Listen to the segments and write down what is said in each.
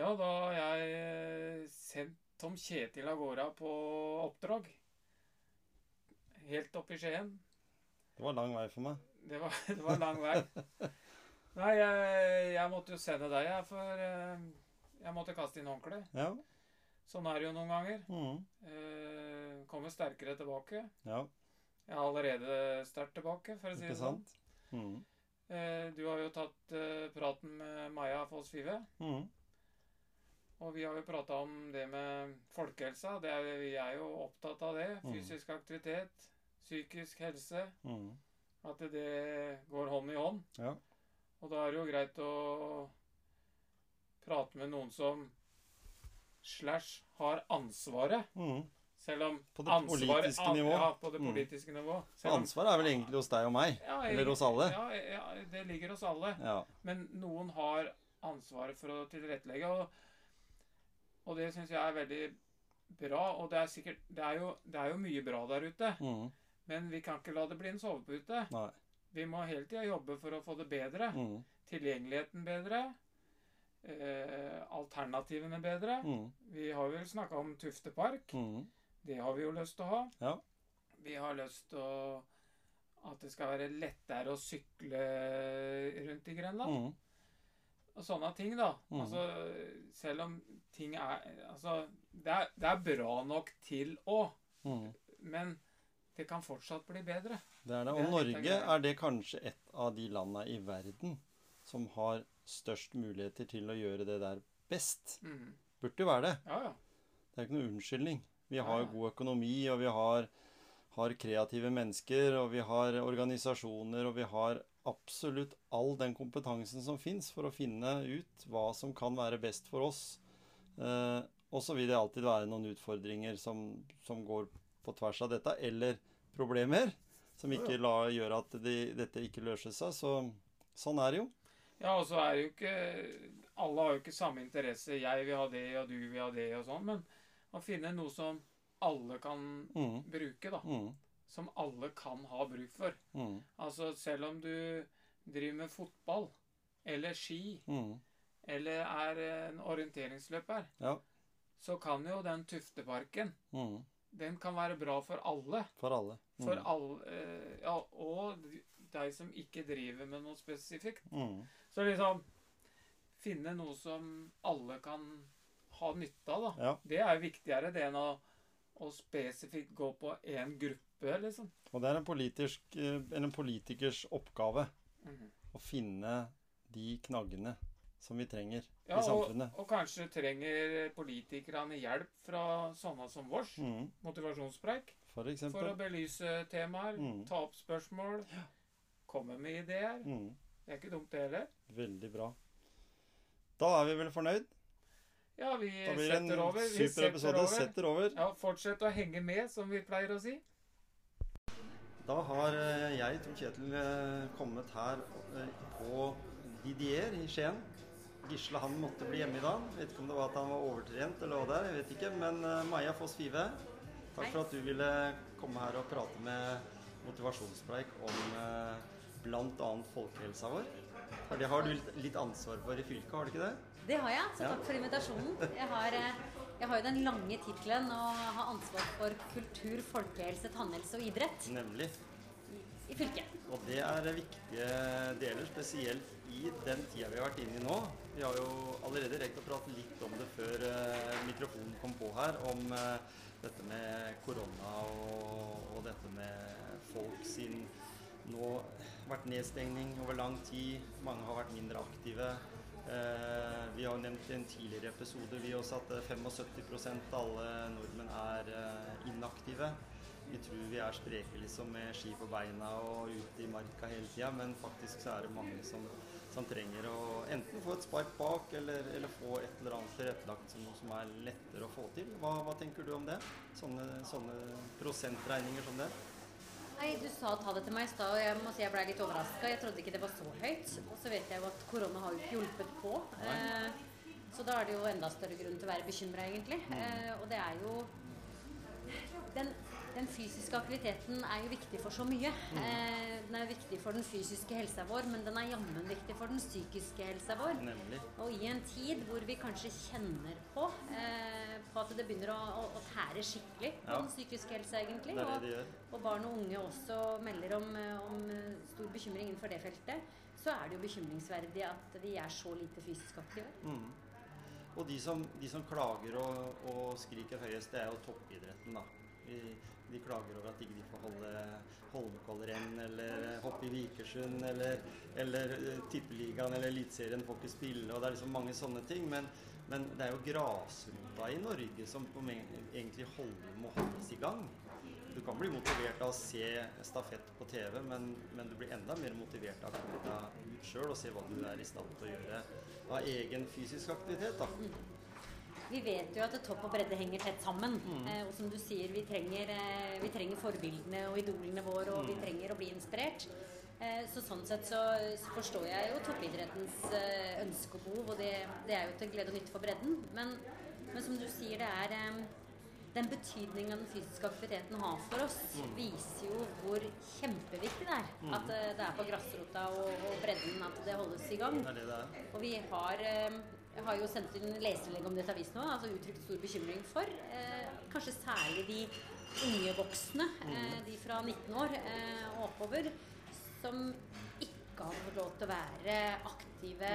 Ja, da har jeg eh, sendt Tom Kjetil av gårde på oppdrag. Helt opp i Skien. Det var lang vei for meg. Det var, det var lang vei. Nei, jeg, jeg måtte jo sende deg, jeg, for eh, jeg måtte kaste inn håndkleet. Ja. Sånn er det jo noen ganger. Mhm. Eh, kommer sterkere tilbake. ja. Jeg er allerede sterkt tilbake, for å si det sånn. Mhm. Eh, du har jo tatt eh, praten med Maja Foss Five. Mhm. Og vi har jo prata om det med folkehelsa. Det er, vi er jo opptatt av det. Mm. Fysisk aktivitet, psykisk helse. Mm. At det går hånd i hånd. Ja. Og da er det jo greit å prate med noen som slash har ansvaret. Mm. Selv om På det ansvar- politiske an- nivå. Ja, på det Mm. politiske nivå. Selv om- Ansvaret er vel egentlig hos deg og meg. Ja, Eller hos alle. Ja, ja, det ligger hos alle. Ja. Men noen har ansvaret for å tilrettelegge, og, og det syns jeg er veldig bra. Og det er sikkert Det er jo, det er jo mye bra der ute, Mm. men vi kan ikke la det bli en sovepute. Nei. Vi må hele tida jobbe for å få det bedre. Mm. Tilgjengeligheten bedre. Eh, alternativene bedre. Mm. Vi har vel snakka om Tuftepark. Mhm. Det har vi jo lyst til å ha. Ja. Vi har lyst til å at det skal være lettere å sykle rundt i Grenland. Og sånne ting, da. Mm. Altså, selv om ting er Altså, det er, det er bra nok til å, Mm. men det kan fortsatt bli bedre. Det er det. Det Og er Norge er det kanskje et av de landa i verden som har størst muligheter til å gjøre det der best. Mm. Burde jo være det. Ja, ja. Det er ikke noe unnskyldning. Vi har jo ja. god økonomi, og vi har, har kreative mennesker, og vi har organisasjoner, og vi har absolutt all den kompetansen som fins for å finne ut hva som kan være best for oss. Eh, og så vil det alltid være noen utfordringer som, som går på tvers av dette, eller problemer som ikke la, gjør at de, dette ikke løser seg. Så sånn er det jo. Ja, og så er det jo ikke Alle har jo ikke samme interesse. Jeg vil ha det, og du vil ha det, og sånn. Men å finne noe som alle kan Mm, bruke, da. mm, Som alle kan ha bruk for. mm, Altså selv om du driver med fotball eller ski mm. eller er en orienteringsløper, Ja. så kan jo den Tufteparken Mm, den kan være bra for alle. for alle. Mm, For alle eh, ja, og de som ikke driver med noe spesifikt. mm, Så liksom Finne noe som alle kan ha nytte av, da. ja. Det er viktigere det enn å, å spesifikt gå på én gruppe, liksom. Og det er en, politisk, eh, en politikers oppgave mm. å finne de knaggene som vi trenger Ja, i og, samfunnet. og kanskje trenger politikerne hjelp fra sånne som vårs, Mm, motivasjonspreik, for for å belyse temaer, Mm. ta opp spørsmål, komme med ideer. Mm, Det er ikke dumt, det heller. veldig bra. Da er vi vel fornøyd? Ja, vi Da blir det en setter over. Vi super setter episode. over. Setter over. Ja, Fortsett å henge med, som vi pleier å si. Da har eh, jeg, Tor Kjetil, eh, kommet her eh, på Didier i Skien. Gisle han måtte bli hjemme i dag. Vet ikke om det var at han var overtrent eller hva det er. Jeg vet ikke. Men Maja Foss Five, takk for at du ville komme her og prate med motivasjonspreik om bl.a. folkehelsa vår. For det har du litt- ansvar for i fylket, har du ikke det? Det har jeg, så takk for invitasjonen. Jeg har, jeg har jo den lange tittelen å ha ansvar for kultur, folkehelse, tannhelse og idrett Nemlig. i fylket. Og det er viktige deler, spesielt i den tida vi har vært inne i nå. Vi har jo allerede rekt å prate litt om det før eh, mikrofonen kom på her, om eh, dette med korona og, og dette med folk sin nå vært nedstengning over lang tid. Mange har vært mindre aktive. Eh, vi har jo nevnt i en tidligere episode vi også at eh, 75 av alle nordmenn er eh, inaktive. Vi tror vi er spreke liksom med ski på beina og ute i marka hele tida, men faktisk så er det mange som, som trenger å enten få et spark bak eller, eller få et eller annet tilrettelagt som, som er lettere å få til. Hva, hva tenker du om det? Sånne, sånne prosentregninger som det? Nei, Du sa ta det til meg i stad, og jeg må si jeg ble litt overraska. Jeg trodde ikke det var så høyt. Og så vet jeg jo at korona har jo ikke hjulpet på. Eh, så da er det jo enda større grunn til å være bekymra, egentlig. Eh, og det er jo den, den fysiske aktiviteten er jo viktig for så mye. Eh, den er viktig for den fysiske helsa vår, men den er jammen viktig for den psykiske helsa vår. Nemlig. Og i en tid hvor vi kanskje kjenner på, eh, på at det begynner å, å, å tære skikkelig på Ja. den psykiske helsa, egentlig. Det det og, og barn og unge også melder om, eh, om eh, stor bekymring innenfor det feltet, så er det jo bekymringsverdig at de er så lite fysisk aktive. Mm. Og de som, de som klager og, og skriker høyest, det er jo toppidretten, da. De klager over at ikke får holde Holmenkollrenn eller hoppe i Vikersund eller, eller eh, Tippeligaen eller Eliteserien får ikke spille, og det er liksom mange sånne ting. Men, men det er jo grasrota i Norge som egentlig holder, må holdes i gang. Du kan bli motivert av å se stafett på TV, men, men du blir enda mer motivert av å komme deg ut sjøl og se hva du er i stand til å gjøre av egen fysisk aktivitet. da. Vi vet jo at topp og bredde henger tett sammen. Eh, og som du sier, vi trenger, eh, vi trenger forbildene og idolene våre, og vi trenger å bli inspirert. Eh, så sånn sett så, forstår jeg jo toppidrettens eh, ønske og behov, og det, det er jo til glede og nytte for bredden. Men, men som du sier, det er eh, den betydningen den fysiske aktiviteten har for oss, viser jo hvor kjempeviktig det er. At eh, det er på grasrota og, og bredden at det holdes i gang. Det det det. Og vi har, har jo sendt inn leserinnlegg om dette avisen nå, altså uttrykt stor bekymring for. Eh, kanskje særlig de unge voksne, eh, de fra 19 år eh, og oppover, som ikke har fått lov til å være aktive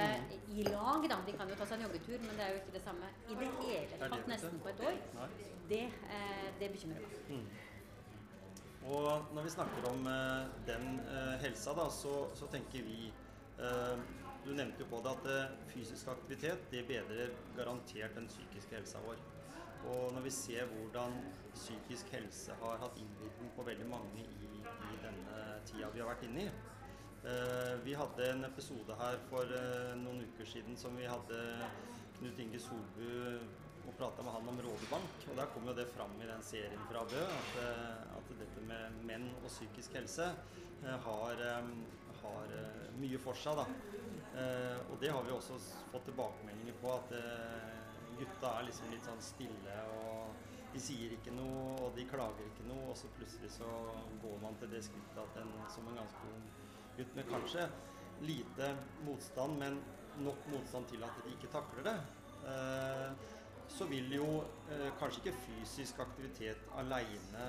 i lag. Da. De kan jo ta seg en joggetur, men det er jo ikke det samme i det hele tatt nesten på et år. Det, eh, det bekymrer meg. Og når vi snakker om eh, den eh, helsa, da, så, så tenker vi eh, Du nevnte jo på det at eh, fysisk aktivitet det bedrer garantert den psykiske helsa vår. Og når vi ser hvordan psykisk helse har hatt innvirkning på veldig mange i, i denne tida vi har vært inne i eh, Vi hadde en episode her for eh, noen uker siden som vi hadde Knut Inge Solbu og prata med han om rådebank. Og der kom jo det fram i den serien fra Bø at, at dette med menn og psykisk helse har, har mye for seg. da. Eh, og det har vi også fått tilbakemeldinger på, at eh, gutta er liksom litt sånn stille og de sier ikke noe, og de klager ikke noe, og så plutselig så går man til det skrittet at en som en ganske ung gutt med kanskje lite motstand, men nok motstand til at de ikke takler det, eh, så vil jo eh, kanskje ikke fysisk aktivitet aleine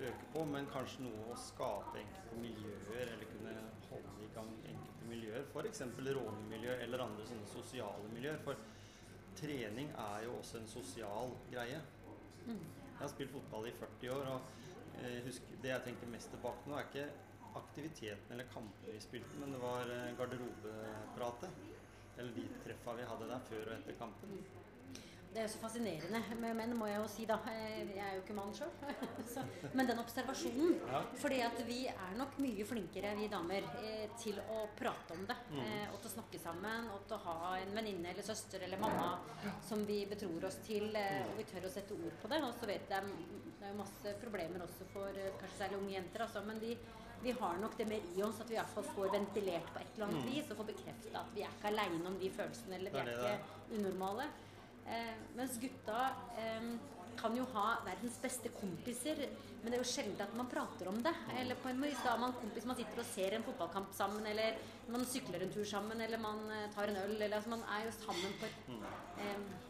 øke på, men kanskje noe å skape enkelte miljøer, eller kunne holde i gang enkelte miljøer, f.eks. rånemiljø eller andre sånne sosiale miljøer. For trening er jo også en sosial greie. Jeg har spilt fotball i 40 år, og eh, husk, det jeg tenker mest tilbake nå, er ikke aktiviteten eller kampene vi spilte, men det var eh, garderobepratet. Eller de treffa vi hadde der før og etter kampen. Det er jo så fascinerende med menn, må jeg jo si da. Eh, Jeg er jo ikke mann sjøl. Men den observasjonen. Ja. Fordi at vi er nok mye flinkere, vi damer, eh, til å prate om det. Mm. eh, Og til å snakke sammen. Og til å ha en venninne eller søster eller mamma som vi betror oss til. eh, Og vi tør å sette ord på det. Og så vet jeg det er jo masse problemer også for kanskje særlig unge jenter. Altså, men vi, vi har nok det mer i oss at vi i hvert fall får ventilert på et eller annet vis. Og får bekrefta at vi er ikke aleine om de følelsene. Eller vi Mm. Er ikke unormale. Eh, mens gutta eh, kan jo ha verdens beste kompiser, men det er jo sjelden at man prater om det. Eller på en måte da har man kompis man sitter og ser en fotballkamp sammen, eller man sykler en tur sammen, eller man eh, tar en øl. Eller, altså, man er jo sammen på et eh,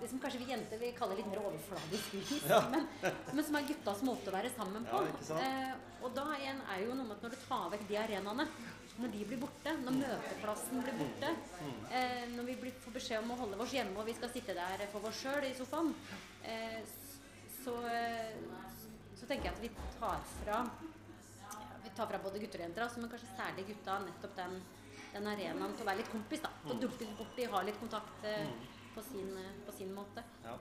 det som kanskje vi jenter vil kalle litt mer overfladisk vis, men, men som er guttas måte å være sammen på. Ja. Eh, og da igjen er jo noe med at når du tar vekk de arenaene, når de blir borte, når møteplassen blir borte, eh, når vi blir, får beskjed om å holde oss hjemme og vi skal sitte der for oss sjøl i sofaen, eh, så, eh, så tenker jeg at vi tar fra vi tar fra både gutter og jenter, altså, men kanskje særlig gutta nettopp den, den arenaen til å være litt kompis. da, Til å dukke litt borti, ha litt kontakt eh, på, sin, på sin måte. Ja.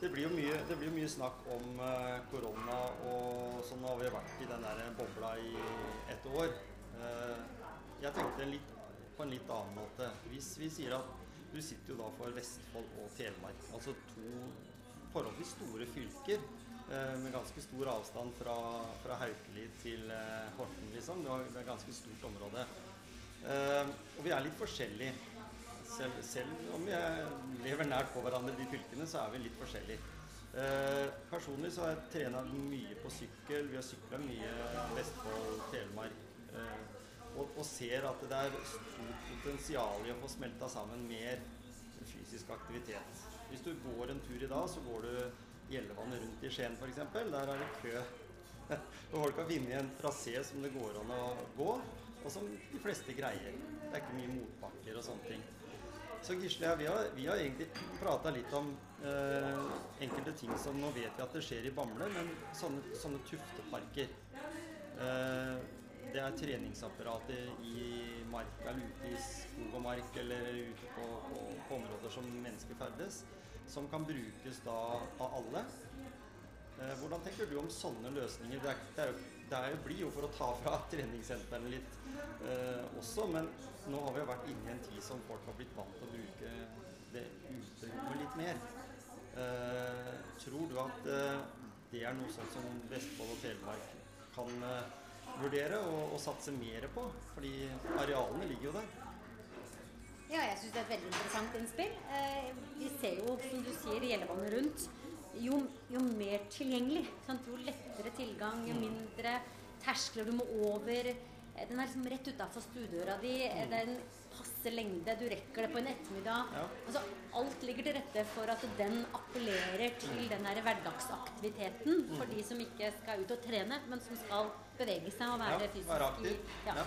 Det blir jo mye, blir mye snakk om eh, korona, og sånn har vi vært i den der bobla i et år. Eh, jeg tenkte litt, på en litt annen måte. Hvis vi sier at du sitter jo da for Vestfold og Telemark, altså to forholdsvis store fylker eh, med ganske stor avstand fra, fra Haukeli til eh, Horten, liksom. Var- er et ganske stort område. Og vi er litt forskjellige. Selv, selv om vi er, lever nært på hverandre de fylkene, så er vi litt forskjellige. Personlig så har jeg trena mye på sykkel. Vi har sykla mye Vestfold, Telemark. Eh, og, og, ser at det er stort potensial i å få smelta sammen mer fysisk aktivitet. Hvis du går en tur i dag, så går du Gjellevannet rundt i Skien f.eks. Der er det kø. Og folk har funnet en trasé som det går an å gå, og som de fleste greier. Det er ikke mye motbakker og sånne ting. Så Gisle, vi har, vi har egentlig prata litt om eh, enkelte ting som Nå vet vi at det skjer i Bamble, men sånne, sånne tufteparker eh, Det er treningsapparater i marka eller ute i skog og mark eller ute på, på, på områder som mennesker ferdes, som kan brukes da av alle. Eh, hvordan tenker du om sånne løsninger? Det, er, det, er, det er, blir jo for å ta fra treningssentrene litt eh, også, men nå har vi jo vært inne i en tid som folk har blitt vant til å bruke det uterommet litt mer. Eh, tror du at eh, det er noe sånt som Vestfold og Telemark kan eh, vurdere og, og, satse mer på? Fordi arealene ligger jo der. Ja, jeg syns det er et veldig interessant innspill. Eh, vi ser jo, som du sier, Gjellevannet rundt. Jo, jo, mer tilgjengelig, sant? jo lettere tilgang, jo mm. mindre terskler du må over Eh, den er liksom rett utafor stuedøra di. Den mm. Det er lengde. Du rekker det på en ettermiddag. Ja. Altså, alt ligger til rette for at den appellerer til mm. den der hverdagsaktiviteten for de som ikke skal ut og trene, men som skal bevege seg og være ja, fysisk være aktiv. I, ja.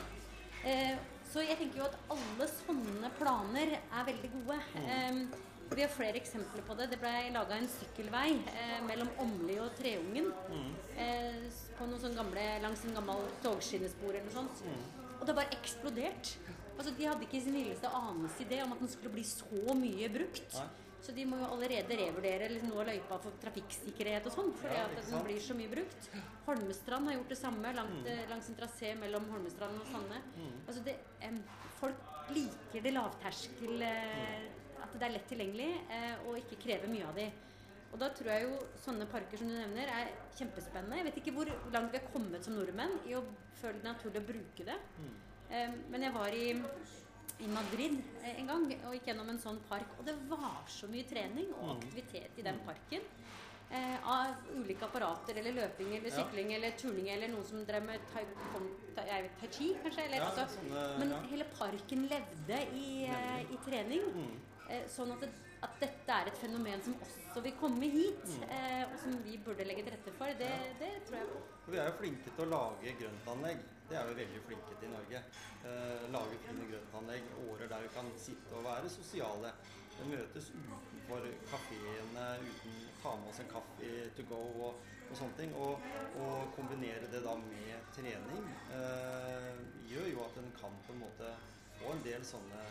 Eh, så jeg tenker jo at alle sånne planer er veldig gode. Mm. Eh, vi har flere eksempler på det. Det ble laga en sykkelvei eh, mellom Åmli og Treungen. Mm. Eh, på noen sånn gamle, langs en gammel togskinnespor eller noe sånt. Mm. Og det har bare eksplodert. Altså, de hadde ikke sin villeste anelse idé om at den skulle bli så mye brukt. Nei. Så de må jo allerede revurdere liksom, av løypa for trafikksikkerhet og sånn. Fordi ja, at den blir så mye brukt. Holmestrand har gjort det samme langt, mm. langs en trasé mellom Holmestrand og Sande. Mm. Altså, det, um, folk liker det lavterskel uh, at det er lett tilgjengelig uh, og ikke krever mye av de. Og da tror jeg jo sånne parker som du nevner er kjempespennende. Jeg vet ikke hvor langt vi har kommet som nordmenn i å føle det naturlig å bruke det. Mm. Um, men jeg var i, i Madrid eh, en gang og gikk gjennom en sånn park, og det var så mye trening og mm. aktivitet i den parken. Eh, av ulike apparater, eller løping eller sykling ja. eller turning eller noen som drev med tai, tai, chi, kanskje. Eller, ja, altså, sånne, men ja. hele parken levde i, eh, i trening. Mm. Eh, sånn at, det, at, dette er et fenomen som også vil komme hit, mm. eh, og som vi burde legge til rette for, det, det, tror jeg på. Vi er jo flinke til å lage grøntanlegg. Det er vi veldig flinke til i Norge. Eh, lage fine grøntanlegg, årer der vi kan sitte og være sosiale. Møtes utenfor kafeene, uten å ta med oss en kaffe to go og, og sånne ting. Og, og, kombinere det da med trening eh, gjør jo at en kan på en måte få en del sånne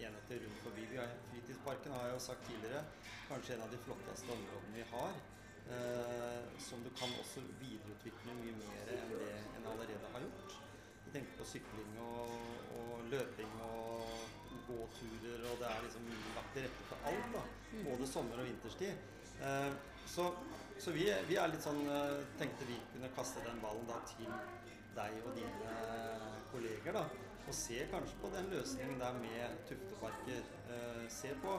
enheter rundt forbi. Fritidsparken har jeg jo sagt tidligere kanskje en av de flotteste områdene vi har. Eh, som du kan også videreutvikle mye mer enn det en allerede har gjort. Jeg tenker på sykling og, og løping og gåturer, og det er liksom lagt til rette for alt. da, Både sommer- og vinterstid. Eh, så, så vi, vi, er litt sånn eh, Tenkte vi kunne kaste den ballen da til deg og dine kolleger. da, og se kanskje på den løsningen der med tufteparker. Se på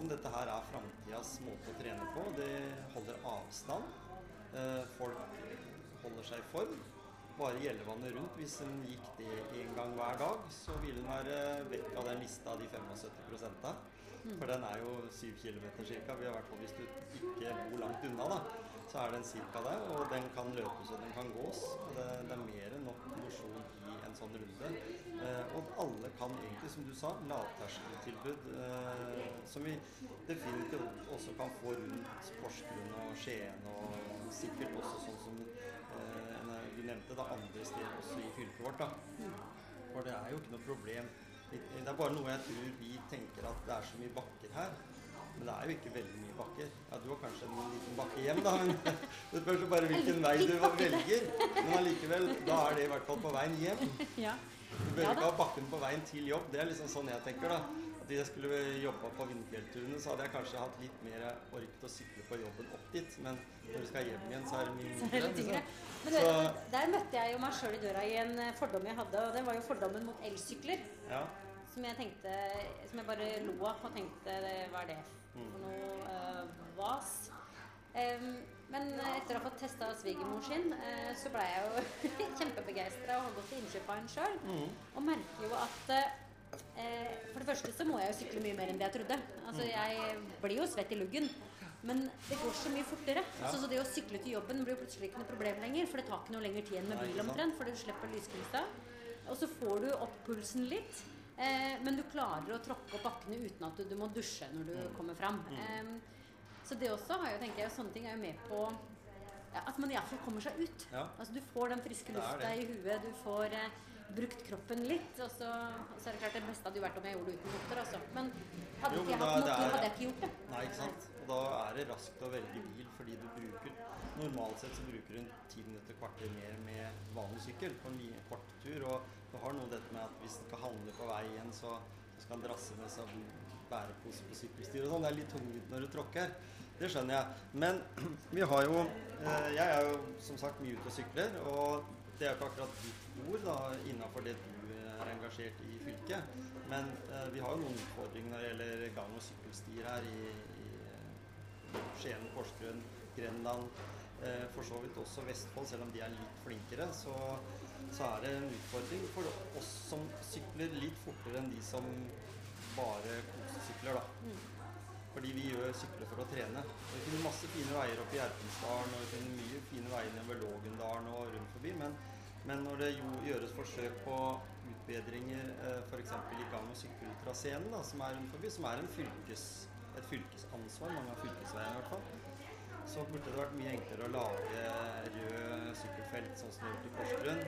om dette her er framtidas måte å trene på. Det holder avstand. Eh, folk holder seg i form. Bare Gjellevannet rundt, hvis en gikk det én gang hver dag, så ville en være vekk av den lista av de 75 mm. For den er jo 7 km ca. I hvert fall hvis du ikke bor langt unna, da, så er den ca. der. Og den kan løpes og den kan gås. Det, det er mer enn nok mosjon i en sånn runde. Eh, og alle kan egentlig, som du sa, lavterskeltilbud eh, som vi definitivt også kan få rundt Porsgrunn og Skien, og sikkert også sånn som eh, du nevnte, da, andre steder også i fylket vårt. da. For det er jo ikke noe problem. Det er bare noe jeg tror vi tenker at det er så mye bakker her. Men det er jo ikke veldig mye bakker. Ja, Du har kanskje en liten bakke hjem, da. Men det spørs jo bare hvilken vei du velger. Men allikevel, da er det i hvert fall på veien hjem. Ja. Du bør ikke ha bakken på veien til jobb. Det er liksom sånn jeg tenker, da. At Hvis jeg skulle jobba på Vindfjellturene, så hadde jeg kanskje hatt litt mer orket å sykle på jobben opp dit. Men når du skal hjem igjen, så er det mye. Liksom. Men du, der møtte jeg jo meg sjøl i døra i en eh, fordom jeg hadde, og det var jo fordommen mot elsykler. Ja. Som jeg tenkte Som jeg bare lo av og tenkte Hva er det for mm. noe eh, vas? Em, men etter å ha fått testa svigermor sin, eh, så ble jeg jo kjempebegeistra og har gått til innkjøp av en sjøl. Mm. Og merker jo at eh, For det første så må jeg jo sykle mye mer enn det jeg trodde. Altså Mm. Jeg blir jo svett i luggen. Men det går så mye fortere. Ja. Så, så det å sykle til jobben blir jo plutselig ikke noe problem lenger. For det tar ikke noe lengre tid enn med bil omtrent. Fordi du slipper lyskrisa. Og så får du opp pulsen litt. Eh, men du klarer å tråkke opp bakkene uten at du, du må dusje når du Mm. kommer fram. Eh, så det også har jo, tenker jeg, sånne ting er jo med på ja, at man iallfall kommer seg ut. Ja. Altså Du får den friske lufta i huet, du får eh, brukt kroppen litt. Og så, og så er det klart det beste hadde jo vært om jeg gjorde det uten motor. altså. Men hadde Jo, ikke jeg hatt motor, er- hadde jeg ikke gjort det. Nei, ikke sant. Og da er det raskt å velge bil, fordi du bruker Normalt sett så bruker du en ti minutter, kvarter mer med vanlig sykkel på en kort tur. Og du har noe dette med at hvis du skal handle på veien, så, skal han drasse med seg bærepose på sykkelstyr og sånn. Det er litt tungvint når du tråkker. Det skjønner jeg. Men vi har jo eh, Jeg er jo som sagt mye ute og sykler, og det er jo ikke akkurat ditt ord da, innafor det du er engasjert i fylket. Men eh, vi har jo noen utfordringer når det gjelder gang- og sykkelstier her i, i eh, Skien, Porsgrunn, Grenland. Eh, for så vidt også Vestfold, selv om de er litt flinkere, så, så er det en utfordring for oss som sykler litt fortere enn de som bare kosesykler, da. Fordi vi gjør sykler for å trene. Vi finner masse fine veier oppe i Erpensdalen, og vi finner mye fine veier nedover Lågendalen og rundt forbi. Men, men når det gjøres forsøk på utbedringer eh, f.eks. i gang- og sykkeltraseene, da, som er rundt forbi, som er en fylkes, et fylkesansvar, mange av fylkesveiene i hvert fall, så burde det vært mye enklere å lage rød sykkelfelt sånn som det gjort i Porsgrunn.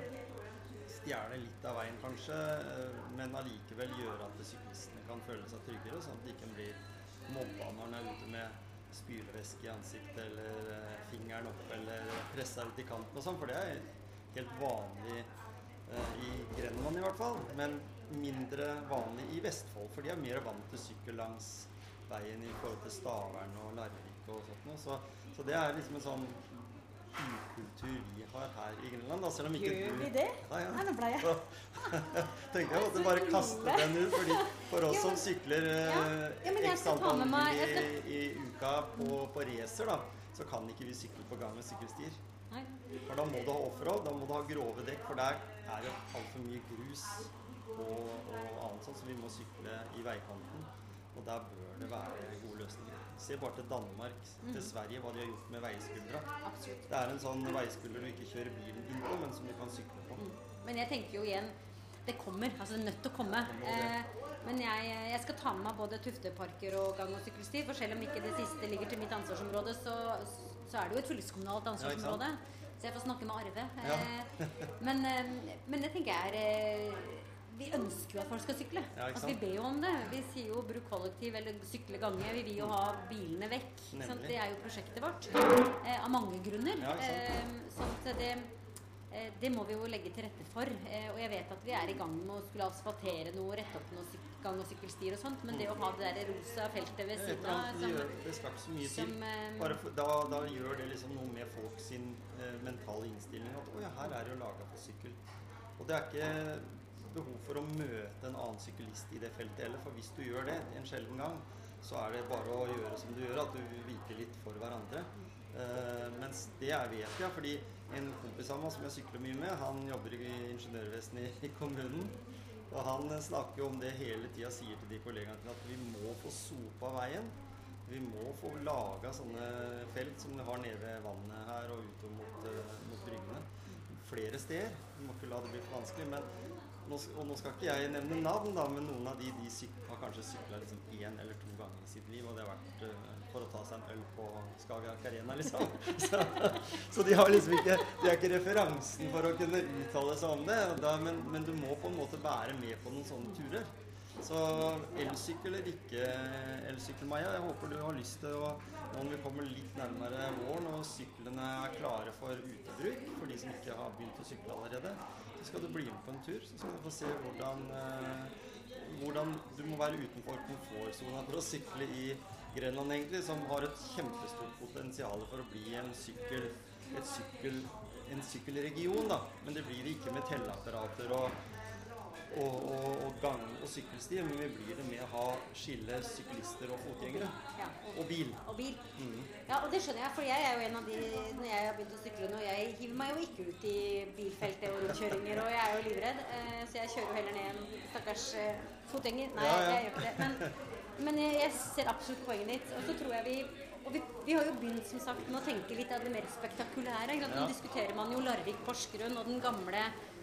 Stjele litt av veien kanskje, eh, men allikevel gjøre at syklistene kan føle seg tryggere, sånn at de ikke blir mobba når de er ute med spylevæske i ansiktet eller eh, fingeren opp eller pressa ut i kanten og sånn, for det er helt vanlig eh, i Grenland i hvert fall, men mindre vanlig i Vestfold, for de er mer vant til sykkel langs veien i forhold til Stavern og Larvik og sånt noe. Så, så det er liksom en sånn ukultur vi har her i Grenland, da, selv om ikke Gjør vi det? Nei, ja. Nei, nå ble jeg Så tenkte jeg måtte bare kaste den ut, fordi for oss som sykler Ja. eh, Ja, men x antall mil i, i uka på, på racer, da, så kan ikke vi sykle på gang- med sykkelstier. Nei. For da må du ha offroad, da må du ha grove dekk, for der er det altfor mye grus og, og annet sånt, så vi må sykle i veikanten. Og der bør det være gode løsninger. Se bare til Danmark, til Sverige, hva de har gjort med veiskuldra. Absolutt. Det er en sånn veiskulder du ikke kjører bilen inn på, men som du kan sykle på. Men jeg tenker jo igjen det kommer. altså Det er nødt til å komme. Eh, men jeg, jeg skal ta med meg både Tufteparker og gang- og sykkelsti. For selv om ikke det siste ligger til mitt ansvarsområde, så, så er det jo et fylkeskommunalt ansvarsområde. så jeg får snakke med Arve. Eh, men, eh, men det tenker jeg er eh, Vi ønsker jo at folk skal sykle. Ja, altså, vi ber jo om det. Vi sier jo bruk kollektiv eller sykle gange. Vi vil jo ha bilene vekk. Det er jo prosjektet vårt. Eh, av mange grunner. Ja? Eh, sånn at det Eh, Det må vi jo legge til rette for. eh, Og jeg vet at vi er i gang med å skulle asfaltere noe, rette opp noen gang- og sykkelstier og sånt, men det å ha det der rosa feltet ved er siden av som, det skal ikke så mye som til. eh, Bare for, da, da gjør det liksom noe med folk sin eh, mentale innstilling. At å ja, her er det jo laga for sykkel. Og det er ikke behov for å møte en annen syklist i det feltet heller, for hvis du gjør det en sjelden gang, så er det bare å gjøre som du gjør, at du viker litt for hverandre. Uh, mens det er, vet jeg, fordi en kompis av meg som jeg sykler mye med, han jobber i ingeniørvesenet i, kommunen. Og han snakker jo om det hele tida, sier til de kollegaene sine at vi må få sopa veien. Vi må få laga sånne felt som vi har nede ved vannet her og utover mot, eh, mot bryggene. Flere steder. Vi må ikke la det bli for vanskelig. Men nå, og nå skal ikke jeg nevne navn, da, men noen av de, de syk, har kanskje sykla liksom eller to ganger i sitt liv, og det har vært uh, for å ta seg en øl på Skagerrak Arena, liksom. Så, så de har liksom ikke De er ikke referansen for å kunne uttale seg om det. Da, men, men du må på en måte være med på noen sånne turer. Så elsykkel eller ikke elsykkel, Maja, jeg håper du har lyst til å Nå når vi kommer litt nærmere våren og syklene er klare for utebruk, for de som ikke har begynt å sykle allerede, skal du bli med på en tur. Så skal du få se hvordan, eh, hvordan du må være utenfor komfortsona for å sykle i Grenland, egentlig, som har et kjempestort potensial for å bli en sykkel, sykkel, en sykkelregion. da. Men det blir det ikke med telleapparater og og, og, og gang- og sykkelsti, men vi blir det med å ha skille syklister og fotgjengere. Ja, Og bil. og bil. Mm. Ja, og det skjønner jeg, for jeg er jo en av de Når jeg har begynt å sykle nå, jeg hiver meg jo ikke ut i bilfeltet og rundkjøringer, og jeg er jo livredd, eh, så jeg kjører jo heller ned en stakkars eh, fotgjenger. Nei, Ja, ja. jeg gjør ikke det. Men, men jeg, jeg ser absolutt poenget ditt. Og så tror jeg vi og vi, vi har jo begynt som sagt med å tenke litt av det mer spektakulære. Nå Ja. diskuterer man jo Larvik-Porsgrunn og den gamle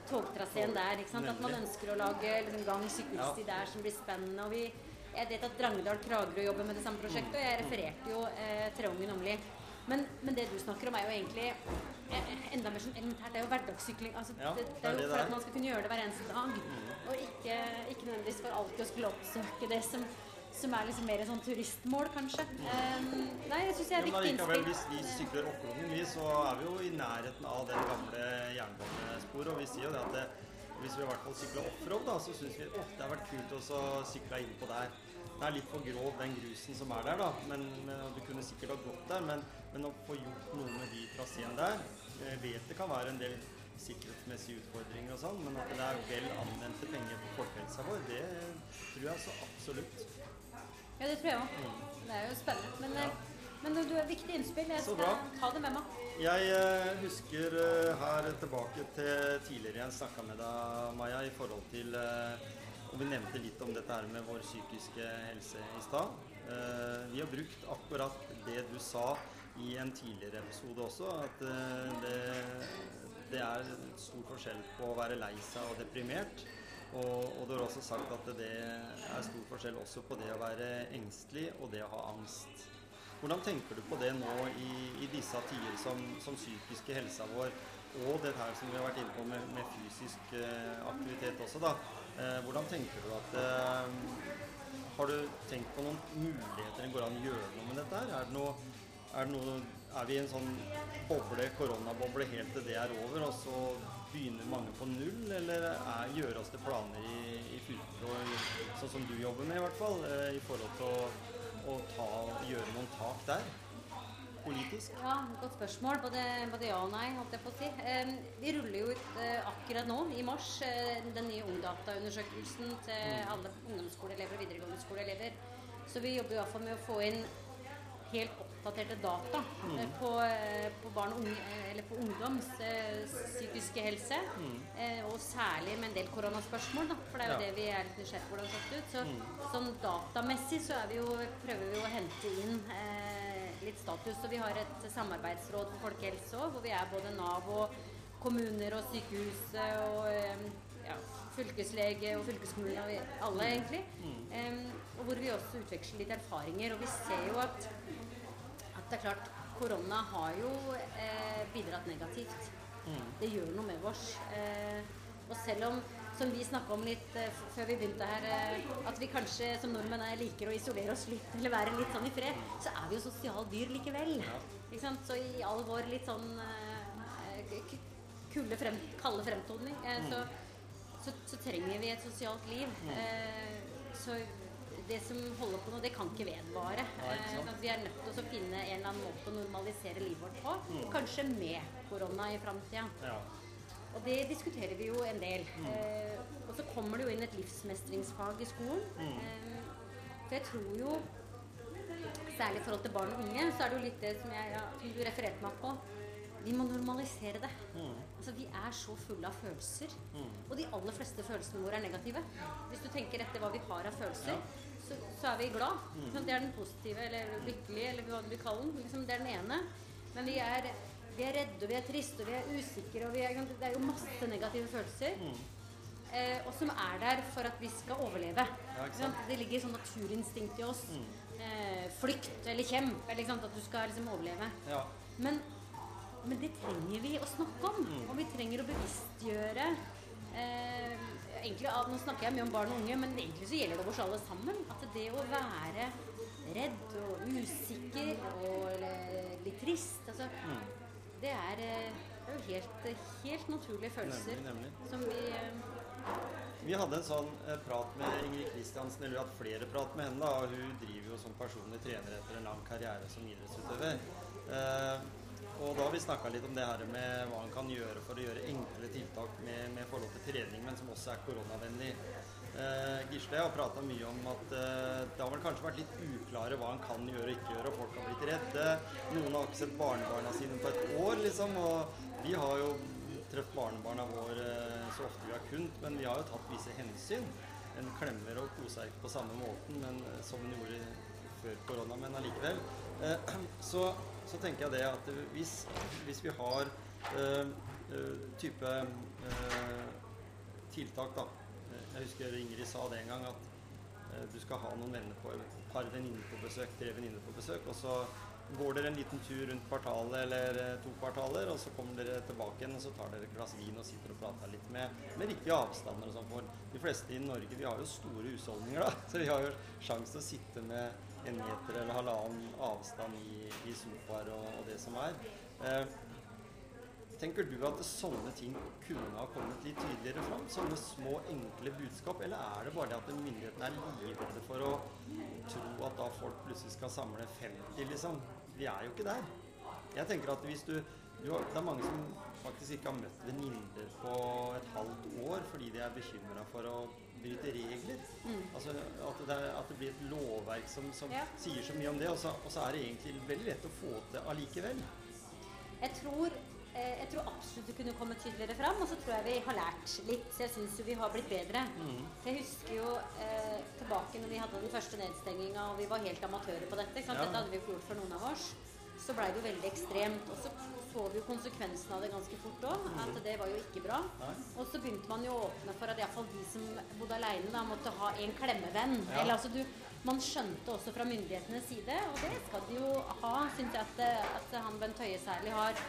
togtraseen der. Ikke sant? At man ønsker å lage liksom, gang- sykkelsti der som blir spennende. Og vi, jeg vet at Drangedal Kragerø jobber med det samme prosjektet, og jeg refererte jo eh, Treungen Åmli. Men, men det du snakker om, er jo egentlig eh, enda mer sånn elementært. Det er jo hverdagssykling. Altså, Ja, det, det er jo for at man skal kunne gjøre det hver eneste dag. Og ikke, ikke nødvendigvis for alltid å skulle oppsøke det som, som er liksom mer sånn turistmål, kanskje. Um, nei, det syns jeg er viktig innspill. hvis vi sykler Okkolungen, vi, så er vi jo i nærheten av den gamle jernbanesporet. Og vi sier jo det at det, hvis vi i hvert fall sykler offroad, da, så syns vi at det har vært kult å sykle innpå der. Det er litt for grov, den grusen som er der, da. Men, men Du kunne sikkert ha gått der, men, men å få gjort noe med de traseene der Jeg vet det kan være en del sikkerhetsmessige utfordringer og sånn, men at det er vel anvendte penger på folkehelsa vår, det tror jeg så absolutt. Ja, det tror jeg òg. Det er jo spennende. Men, Ja. eh, men du har viktig innspill. Jeg skal ta det med meg. Jeg eh, husker eh, her tilbake til tidligere jeg snakka med deg, Maja, i forhold til Og vi nevnte litt om dette her med vår psykiske helse i stad. Vi har brukt akkurat det du sa i en tidligere episode også, at det, det er stor forskjell på å være lei seg og deprimert. Og, og du har også sagt at det er stor forskjell også på det å være engstelig og det å ha angst. Hvordan tenker du på det nå i, i disse tider som, som psykiske helsa vår, og det her som vi har vært inne på med, med fysisk eh, aktivitet også, da. Eh, hvordan tenker du at eh, Har du tenkt på noen muligheter det går an å gjøre noe med dette her? Er det noe, er, det noe, er vi i en sånn boble, koronaboble helt til det er over, og så begynner mange på null? Eller er, gjøres det planer i, i fylker, sånn som du jobber med i hvert fall, eh, i forhold til å å ta, gjøre noen tak der? Politisk? Ja, Godt spørsmål. Både, både ja og nei, holdt jeg på å si. Eh, vi ruller jo ut eh, akkurat nå, i mars, eh, den nye Ungdata-undersøkelsen til alle ungdomsskoleelever og videregående skoleelever. Så vi jobber i hvert fall med å få inn helt oppdaterte data mm. på, eh, på barn og unge, eh, eller på ungdoms eh, psykiske helse. Mm. og særlig med en del koronaspørsmål, da, for det er jo Ja. det vi er litt nysgjerrige på hvordan det har sett ut. Så sånn datamessig så vi jo, prøver vi å hente inn eh, litt status. Så vi har et samarbeidsråd for folkehelse òg, hvor vi er både Nav og kommuner og sykehus eh, og eh, ja, fylkeslege og fylkeskommune og alle, egentlig. Em, og hvor vi også utveksler litt erfaringer. Og vi ser jo at det er klart korona har jo eh, bidratt negativt. Det gjør noe med oss. Eh, og selv om, som vi snakka om litt eh, før vi begynte her, eh, at vi kanskje som nordmenn er, liker å isolere oss litt, eller være litt sånn i fred, så er vi jo sosiale dyr likevel. Ikke sant? Så i all vår litt sånn eh, k- k- kulde frem, kalde fremtoning, eh, så, så, så trenger vi et sosialt liv. Eh, så det som holder på nå, det kan ikke vedvare. Eh, sånn at vi er nødt til å finne en eller annen måte å normalisere livet vårt på. Kanskje med korona i framtida. Ja. Og det diskuterer vi jo en del. Eh, og så kommer det jo inn et livsmestringsfag i skolen. Eh, for jeg tror jo, særlig i forhold til barn og unge, så er det jo litt det som, jeg, ja, som du refererte meg på. Vi må normalisere det. Altså, vi er så fulle av følelser. Og de aller fleste følelsene våre er negative. Hvis du tenker etter hva vi har av følelser, så, så er vi glad. Mm. Det er den positive, eller lykkelig, eller hva du vil kalle den. Liksom, det er den ene. Men vi er, vi er redde, og vi er triste, og vi er usikre, og vi er, det er jo masse negative følelser. Eh, og som er der for at vi skal overleve. Ja? Det ligger sånn naturinstinkt i oss. Eh, flykt eller kjemp, eller at du skal liksom overleve. ja. Men, men det trenger vi å snakke om. Og vi trenger å bevisstgjøre eh, egentlig, Nå snakker jeg mye om barn og unge, men egentlig så gjelder det oss alle sammen. At det å være redd og usikker og litt trist altså, Det er, eh, det er jo helt, helt naturlige følelser Nemlig, nemlig. som vi eh, Vi hadde en sånn eh, prat med Ingrid Kristiansen, eller vi har hatt flere prat med henne. da, og Hun driver jo som personlig trener etter en lang karriere som idrettsutøver. Eh, og da har vi snakka litt om det her med hva en kan gjøre for å gjøre enkle tiltak med, med forhold til trening, men som også er koronavennlig. Eh, Gisle har prata mye om at eh, det har vel kanskje vært litt uklare hva en kan gjøre og ikke gjøre, og folk har blitt redde. Noen har ikke sett barnebarna sine på et år, liksom. Og vi har jo truffet barnebarna våre eh, så ofte vi har kunnet, men vi har jo tatt visse hensyn. En klemmer og koser ikke på samme måten men, eh, som en gjorde før korona, men allikevel. Eh, så, så, tenker jeg det at hvis, hvis vi har øh, type tiltak, da jeg husker Ingrid sa det en gang, at øh, du skal ha noen venner på, par venninner på besøk, tre venninner på besøk. Og så går dere en liten tur rundt kvartalet eller to kvartaler, og så kommer dere tilbake igjen og så tar dere et glass vin og sitter og prater litt med, med riktige avstander og sånn. For de fleste i Norge vi har jo store husholdninger, da, så vi har jo sjanse til å sitte med en meter eller halvannen avstand i, i sofaer og, og, det som er. Eh, Tenker du at sånne ting kunne ha kommet litt tydeligere fram? Sånne små, enkle budskap? Eller er det bare det at myndighetene er livredde for å tro at da folk plutselig skal samle 50, liksom? Vi er jo ikke der. Jeg tenker at hvis du, du Det er mange som faktisk ikke har møtt venninner på et halvt år fordi de er bekymra for å bryte regler. Mm. Altså at det, er, at det, blir et lovverk som, som ja. sier så mye om det, og så, og så er det egentlig veldig lett å få til allikevel. Jeg tror Eh, jeg tror absolutt det kunne komme tydeligere fram, og så tror jeg vi har lært litt. Så jeg syns jo vi har blitt bedre. Mm. Jeg husker jo eh, tilbake når vi hadde den første nedstenginga og vi var helt amatører på dette. Ja. Dette hadde vi ikke gjort for noen av oss. Så blei det jo veldig ekstremt. Og så så vi jo konsekvensen av det ganske fort òg. Mm. At det var jo ikke bra. Og så begynte man jo å åpne for at iallfall de som bodde aleine, måtte ha en klemmevenn. Ja. Eller altså du man skjønte også fra myndighetenes side, og det skal de jo ha, syns jeg at, at han Bent Høie særlig har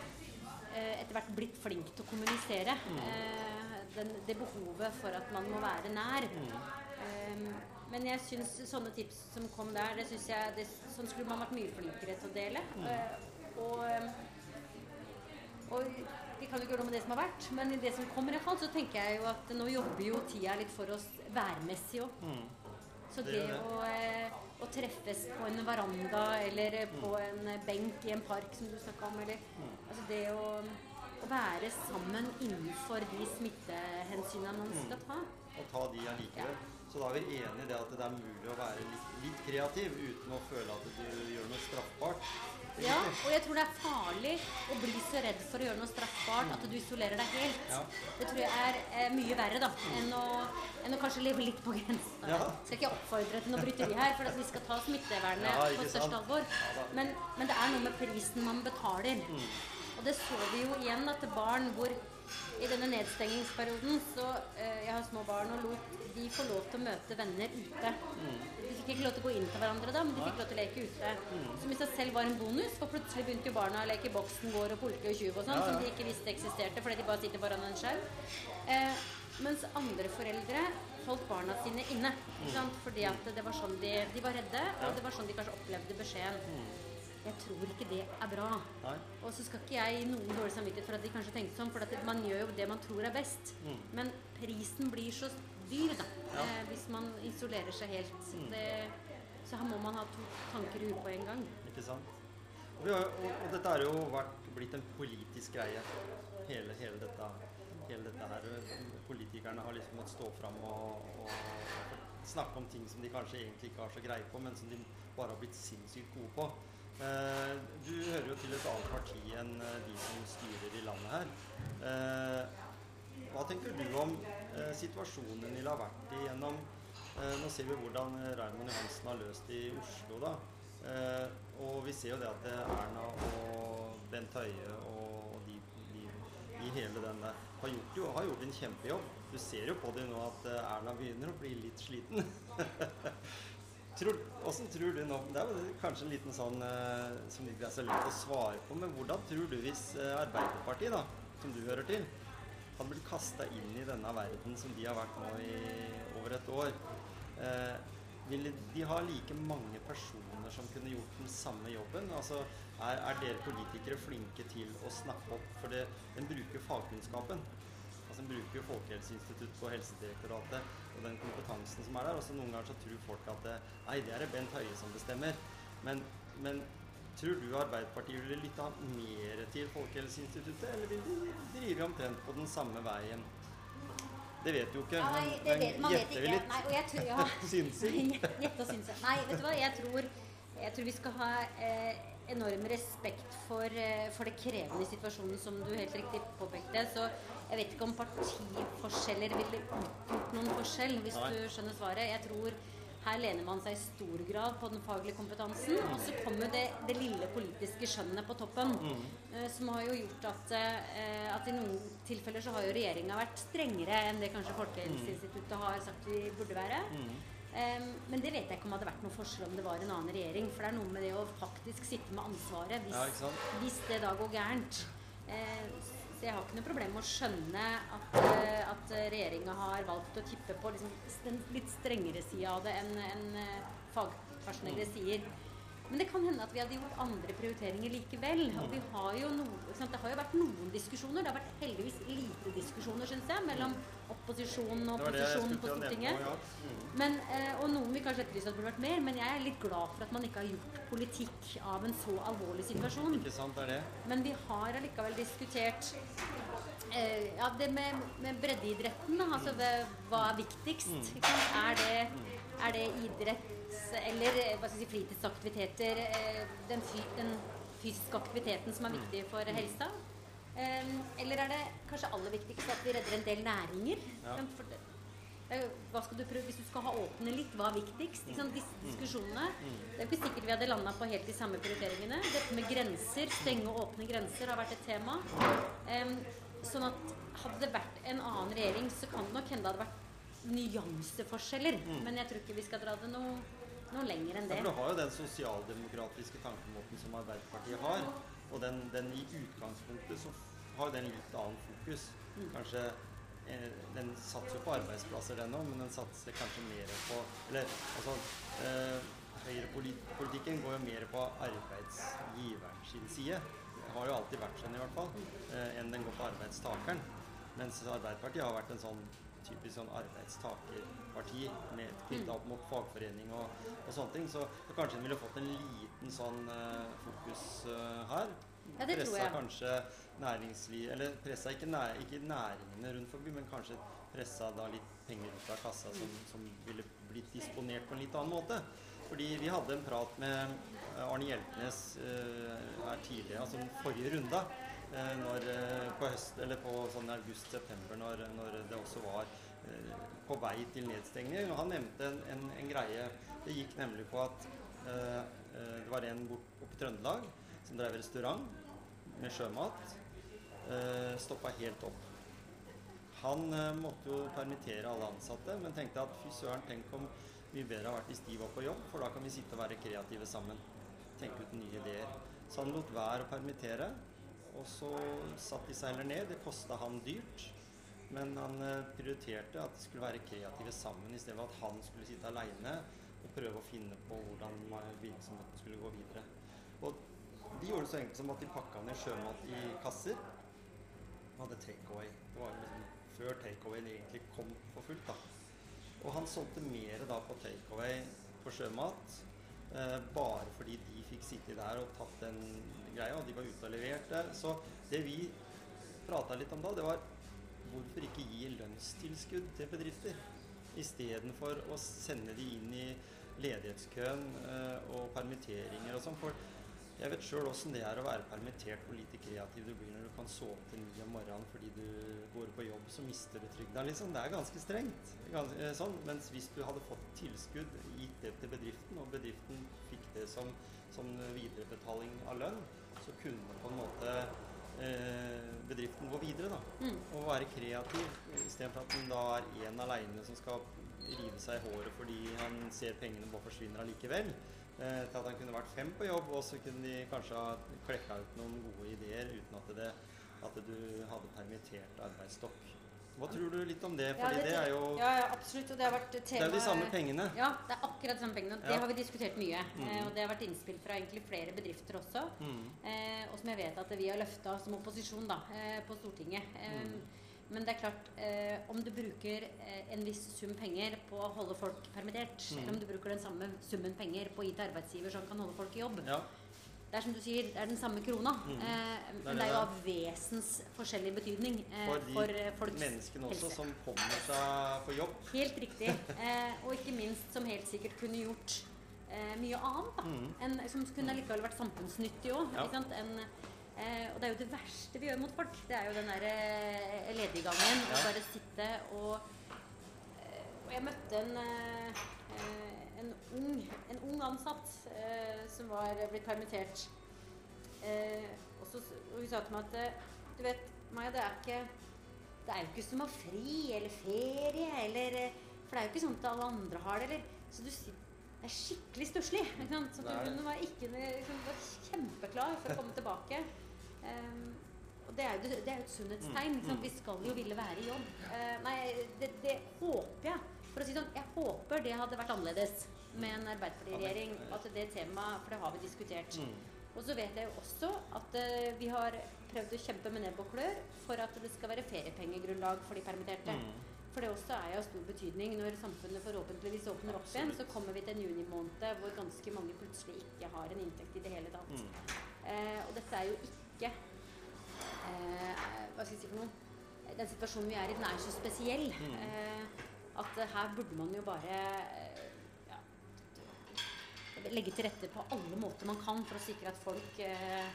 Eh, etter hvert blitt flink til å kommunisere. Mm. Eh, den, det behovet for at man må være nær. Mm. Eh, men jeg syns sånne tips som kom der, det synes jeg, det, sånn skulle man vært mye flinkere til å dele. Mm. Og, og, vi kan jo ikke gjøre noe med det som har vært, men i det som kommer, i hvert fall, så tenker jeg jo at nå jobber jo tida litt for oss værmessig òg. Mm. Så det, det å, å, treffes på en veranda eller på mm. en benk i en park, som du snakka om, eller mm. Altså det å, å, være sammen innenfor de smittehensynene man mm. skal ta. Og ta de allikevel. Så da er vi enige i det at det er mulig å være litt, litt kreativ uten å føle at du gjør noe straffbart. Ja, og jeg tror det er farlig å bli så redd for å gjøre noe straffbart at du isolerer deg helt. Ja. Det tror jeg er eh, mye verre da, enn å, enn å, kanskje leve litt på grensa. Ja. Skal ikke oppfordre til noe bryteri her, for vi skal ta smittevernet ja, på største alvor. Men, men, det er noe med prisen man betaler. Mm. Og det så vi jo igjen at barn hvor i denne nedstengingsperioden så eh, Jeg har små barn og lot de få lov til å møte venner ute. Mm. De fikk ikke lov til å gå inn til hverandre da, men de fikk lov til å leke ute. Mm. Som i seg selv var en bonus, for plutselig begynte jo barna å leke boksen, går og polke og tjuv og sånn, ja, ja. som de ikke visste eksisterte fordi de bare sitter foran en skjerm. Eh, mens andre foreldre holdt barna sine inne. Mm. Fordi at det var sånn de, de var redde, og det var sånn de kanskje opplevde beskjeden. Jeg tror ikke det er bra. Nei. Og så skal ikke jeg gi noen dårlig samvittighet for at de kanskje tenkte sånn, for man gjør jo det man tror er best. Mm. Men prisen blir så dyr, da, ja. eh, hvis man isolerer seg helt. Så, mm. det, så, her må man ha to tanker i huet på en gang. Ikke sant. Og, har, og, og dette har jo vært, blitt en politisk greie, hele, hele, dette, hele dette her. Politikerne har liksom måttet stå fram og, og snakke om ting som de kanskje egentlig ikke har så greie på, men som de bare har blitt sinnssykt gode på. Eh, du hører jo til et annet parti enn eh, de som styrer i landet her. Eh, hva tenker du om situasjonen Nilla har vært igjennom? Nå ser vi hvordan Raymond Johansen har løst i Oslo. da. Og vi ser jo det at Erna og Bent Høie og de, de i hele denne har gjort, jo, har gjort en kjempejobb. Du ser jo på det nå at Erna begynner å bli litt sliten. Tror, tror du nå Det er kanskje en liten sånn eh, som ikke er så lett å svare på, men hvordan tror du hvis eh, Arbeiderpartiet, da, som du hører til, hadde blitt kasta inn i denne verden som de har vært nå i over et år eh, ville de ha like mange personer som kunne gjort den samme jobben? Altså, er, er dere politikere flinke til å snakke opp? For det, den bruker fagkunnskapen. Altså, Den bruker Folkehelseinstituttet på Helsedirektoratet og den kompetansen som er der. Og så noen ganger så tror folk at det, nei, det er det Bent Høie som bestemmer. Men, men Tror du Arbeiderpartiet ville lytta mer til Folkehelseinstituttet, eller vil de drive omtrent på den samme veien? Det vet du ikke. Nei, men- det men vet, man vet gjetter ikke. vi litt? Nei, og jeg tror, ja. Gjette og synse. Nei, vet du hva. Jeg tror, jeg tror vi skal ha eh, enorm respekt for, eh, for det krevende situasjonen, som du helt riktig påpekte. Så jeg vet ikke om partiforskjeller ville utgjort noen forskjell, hvis Nei. du skjønner svaret. Jeg tror her lener man seg i stor grad på den faglige kompetansen. Og så kommer det, det lille politiske skjønnet på toppen. Mm. Som har jo gjort at, eh, at i noen tilfeller så har jo regjeringa vært strengere enn det kanskje Folkehelseinstituttet har sagt vi burde være. Em, men det vet jeg ikke om hadde vært noe forskjell om det var en annen regjering. For det er noe med det å faktisk sitte med ansvaret hvis, Ja, hvis det da går gærent. Eh, så jeg har ikke noe problem med å skjønne at, uh, at regjeringa har valgt å tippe på liksom, den litt strengere sida av det enn en fagpersonellet sier. Men det kan hende at vi hadde gjort andre prioriteringer likevel. Og vi har jo noe, sant? Det har jo vært noen diskusjoner. Det har vært heldigvis lite diskusjoner, syns jeg, mellom opposisjonen og posisjonen på Stortinget. Mm. Men, eh, og noen vil kanskje etterlyse at det burde vært mer, men jeg er litt glad for at man ikke har gjort politikk av en så alvorlig situasjon. Ikke sant, det er det. Men vi har allikevel diskutert eh, ja, det med, med breddeidretten. Altså, hva er viktigst? Er, det, er det idretts- eller eh, si, fritidsaktiviteter, eh, den, den fysiske aktiviteten som er viktig for helsa? Eller er det kanskje aller viktigst at vi redder en del næringer? Ja. Du prøve, hvis du skal ha åpne litt, hva er viktigst? Disse diskusjonene. Det er ikke sikkert vi hadde landa på helt de samme prioriteringene. Dette med grenser, stenge og åpne grenser, har vært et tema. Um, sånn at hadde det vært en annen regjering, så kan det nok hende det hadde vært nyanseforskjeller. Men jeg tror ikke vi skal dra det noe, noe lenger enn det. Ja, for du har jo den sosialdemokratiske tankemåten som Arbeiderpartiet har. Og den, den i utgangspunktet så har jo den litt annen fokus. Kanskje eh, Den satser jo på arbeidsplasser, den òg, men den satser kanskje mer på Eller altså eh, Høyrepolitikken går jo mer på arbeidsgiveren sin side. Det har jo alltid vært sånn, i hvert fall. Eh, enn den går på arbeidstakeren. Mens Arbeiderpartiet har vært en sånn typisk sånn arbeidstakerparti med knytta opp mot fagforening og, og sånne ting. Så, kanskje en ville fått en liten sånn uh, fokus uh, her. Ja, det tror jeg. kanskje næringsliv Eller pressa ikke, næ, ikke næringene rundt forbi, men kanskje pressa da litt penger ut av kassa som, som ville blitt disponert på en litt annen måte. Fordi vi hadde en prat med eh, Arne Hjeltnes uh, her tidligere, altså den forrige runda. Eh, Når, eh, på høst, eller på sånn august-september, når, når det også var eh, på vei til nedstengning. Og han nevnte en, en, en greie. Det gikk nemlig på at det var en bort oppe i Trøndelag som drev restaurant med sjømat. Uh, Stoppa helt opp. Han måtte jo permittere alle ansatte, men tenkte at fy søren, tenk om mye bedre har vært hvis de var på jobb, for da kan vi sitte og være kreative sammen. Tenke ut nye ideer. Så han lot være å permittere, og så satte de seg heller ned. Det kosta han dyrt, men han eh, prioriterte at de skulle være kreative sammen, i stedet for at han skulle sitte aleine og prøve å finne på hvordan virksomheten skulle gå videre. Og de gjorde det så enkelt som at de pakka ned sjømat i kasser. og hadde takeaway. Det var liksom før takeawayen egentlig kom for fullt. da. Og han solgte mer da på takeaway på sjømat. Eh, bare fordi de fikk sitte der og tatt den greia, og de var ute og leverte. Så det vi prata litt om da, det var hvorfor ikke gi lønnstilskudd til bedrifter? Istedenfor å sende de inn i ledighetskøen eh, og permitteringer og sånn. Jeg vet sjøl åssen det er å være permittert, hvor lite kreativ du blir når du kan sove til ni om morgenen fordi du går på jobb, så mister du trygda, liksom. Det er ganske strengt. Gans eh, sånn. Mens hvis du hadde fått tilskudd, gitt det til bedriften, og bedriften fikk det som, som viderebetaling av lønn, så kunne på en måte eh, bedriften gå videre, da. Mm. Og være kreativ, istedenfor at den da er én aleine som skal rive seg i håret fordi han ser pengene bare forsvinner allikevel. Eh, til at han kunne vært fem på jobb, og så kunne de kanskje ha klekka ut noen gode ideer uten at, det, at du hadde permittert arbeidsstokk. Hva tror du litt om det? Fordi det, er jo ja, ja, absolutt. Og det har vært det er jo de samme pengene. Ja, det er akkurat de samme pengene. Det har vi diskutert mye. Mm. Eh, og det har vært innspill fra egentlig flere bedrifter også. Mm. Eh, og som jeg vet at vi har løfta som opposisjon da, eh, på Stortinget. Mm. Men det er klart, eh, om du bruker eh, en viss sum penger på å holde folk permittert, Mm. eller om du bruker den samme summen penger på å gi til arbeidsgiver så han kan holde folk i jobb, Ja. det er som du sier, det er den samme krona. Mm. Eh, det men det er jo av vesens forskjellig betydning eh, For de for eh, folks Menneskene også helse. som kommer seg på jobb. Helt riktig. Eh, og ikke minst som helt sikkert kunne gjort eh, mye annet. Da. Mm. En, som kunne likevel vært samfunnsnyttig òg. Ja. Eh, og det er jo det verste vi gjør mot folk. Det er jo den der eh, lediggangen. Å bare sitte og eh, Og jeg møtte en, eh, en, ung, en ung ansatt eh, som var blitt permittert. Eh, og, så, og hun sa til meg at Du vet, Maja, det er ikke det er jo ikke som å ha fri eller ferie, eller For det er jo ikke sånn at alle andre har det, eller Så du Det er skikkelig stusslig. hun var, ikke, liksom, var kjempeklar for å komme tilbake. Ehm, og det er jo det er jo et sunnhetstegn. Mm. Vi skal jo ville være i jobb. Uh, nei, det, det håper jeg. For å si sånn, jeg håper det hadde vært annerledes med en Arbeiderparti-regjering. At det temaet For det har vi diskutert. Mm. Og så vet jeg jo også at uh, vi har prøvd å kjempe med nebb og klør for at det skal være feriepengegrunnlag for de permitterte. Mm. For det også er jo av stor betydning når samfunnet forhåpentligvis åpner opp igjen. Så kommer vi til en junimåned hvor ganske mange plutselig ikke har en inntekt i det hele tatt. Mm. Uh, og dette er jo ikke eh, Hva skal jeg si for noe? Den situasjonen vi er i, den er så spesiell Mm. eh, at eh, her burde man jo bare eh, ja, legge til rette på alle måter man kan for å sikre at folk eh, eh,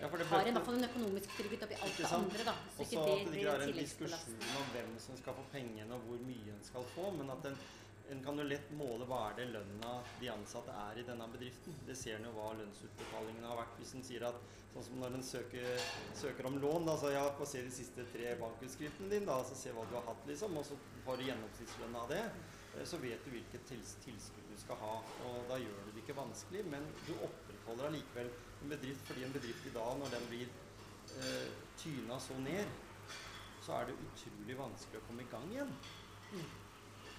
Ja, for det har i hvert fall en økonomisk trygghet oppi alt det andre. da Så Også ikke at det ikke er en diskusjon om hvem som skal få pengene, og hvor mye en skal få, men at en, en kan jo lett måle hva er det lønna de ansatte er i denne bedriften. Det ser en jo hva lønnsutbetalingene har vært. Hvis en sier at sånn som når en søker, søker om lån, så ja, få se de siste tre bankutskriftene dine, da, så se hva du har hatt, liksom, og så får du gjennomsnittslønna av det, eh, så vet du hvilket tils tilskudd du skal ha. Og da gjør du det ikke vanskelig, men du opprettholder allikevel en bedrift, fordi en bedrift i dag, når den blir eh, tyna så ned, så er det utrolig vanskelig å komme i gang igjen.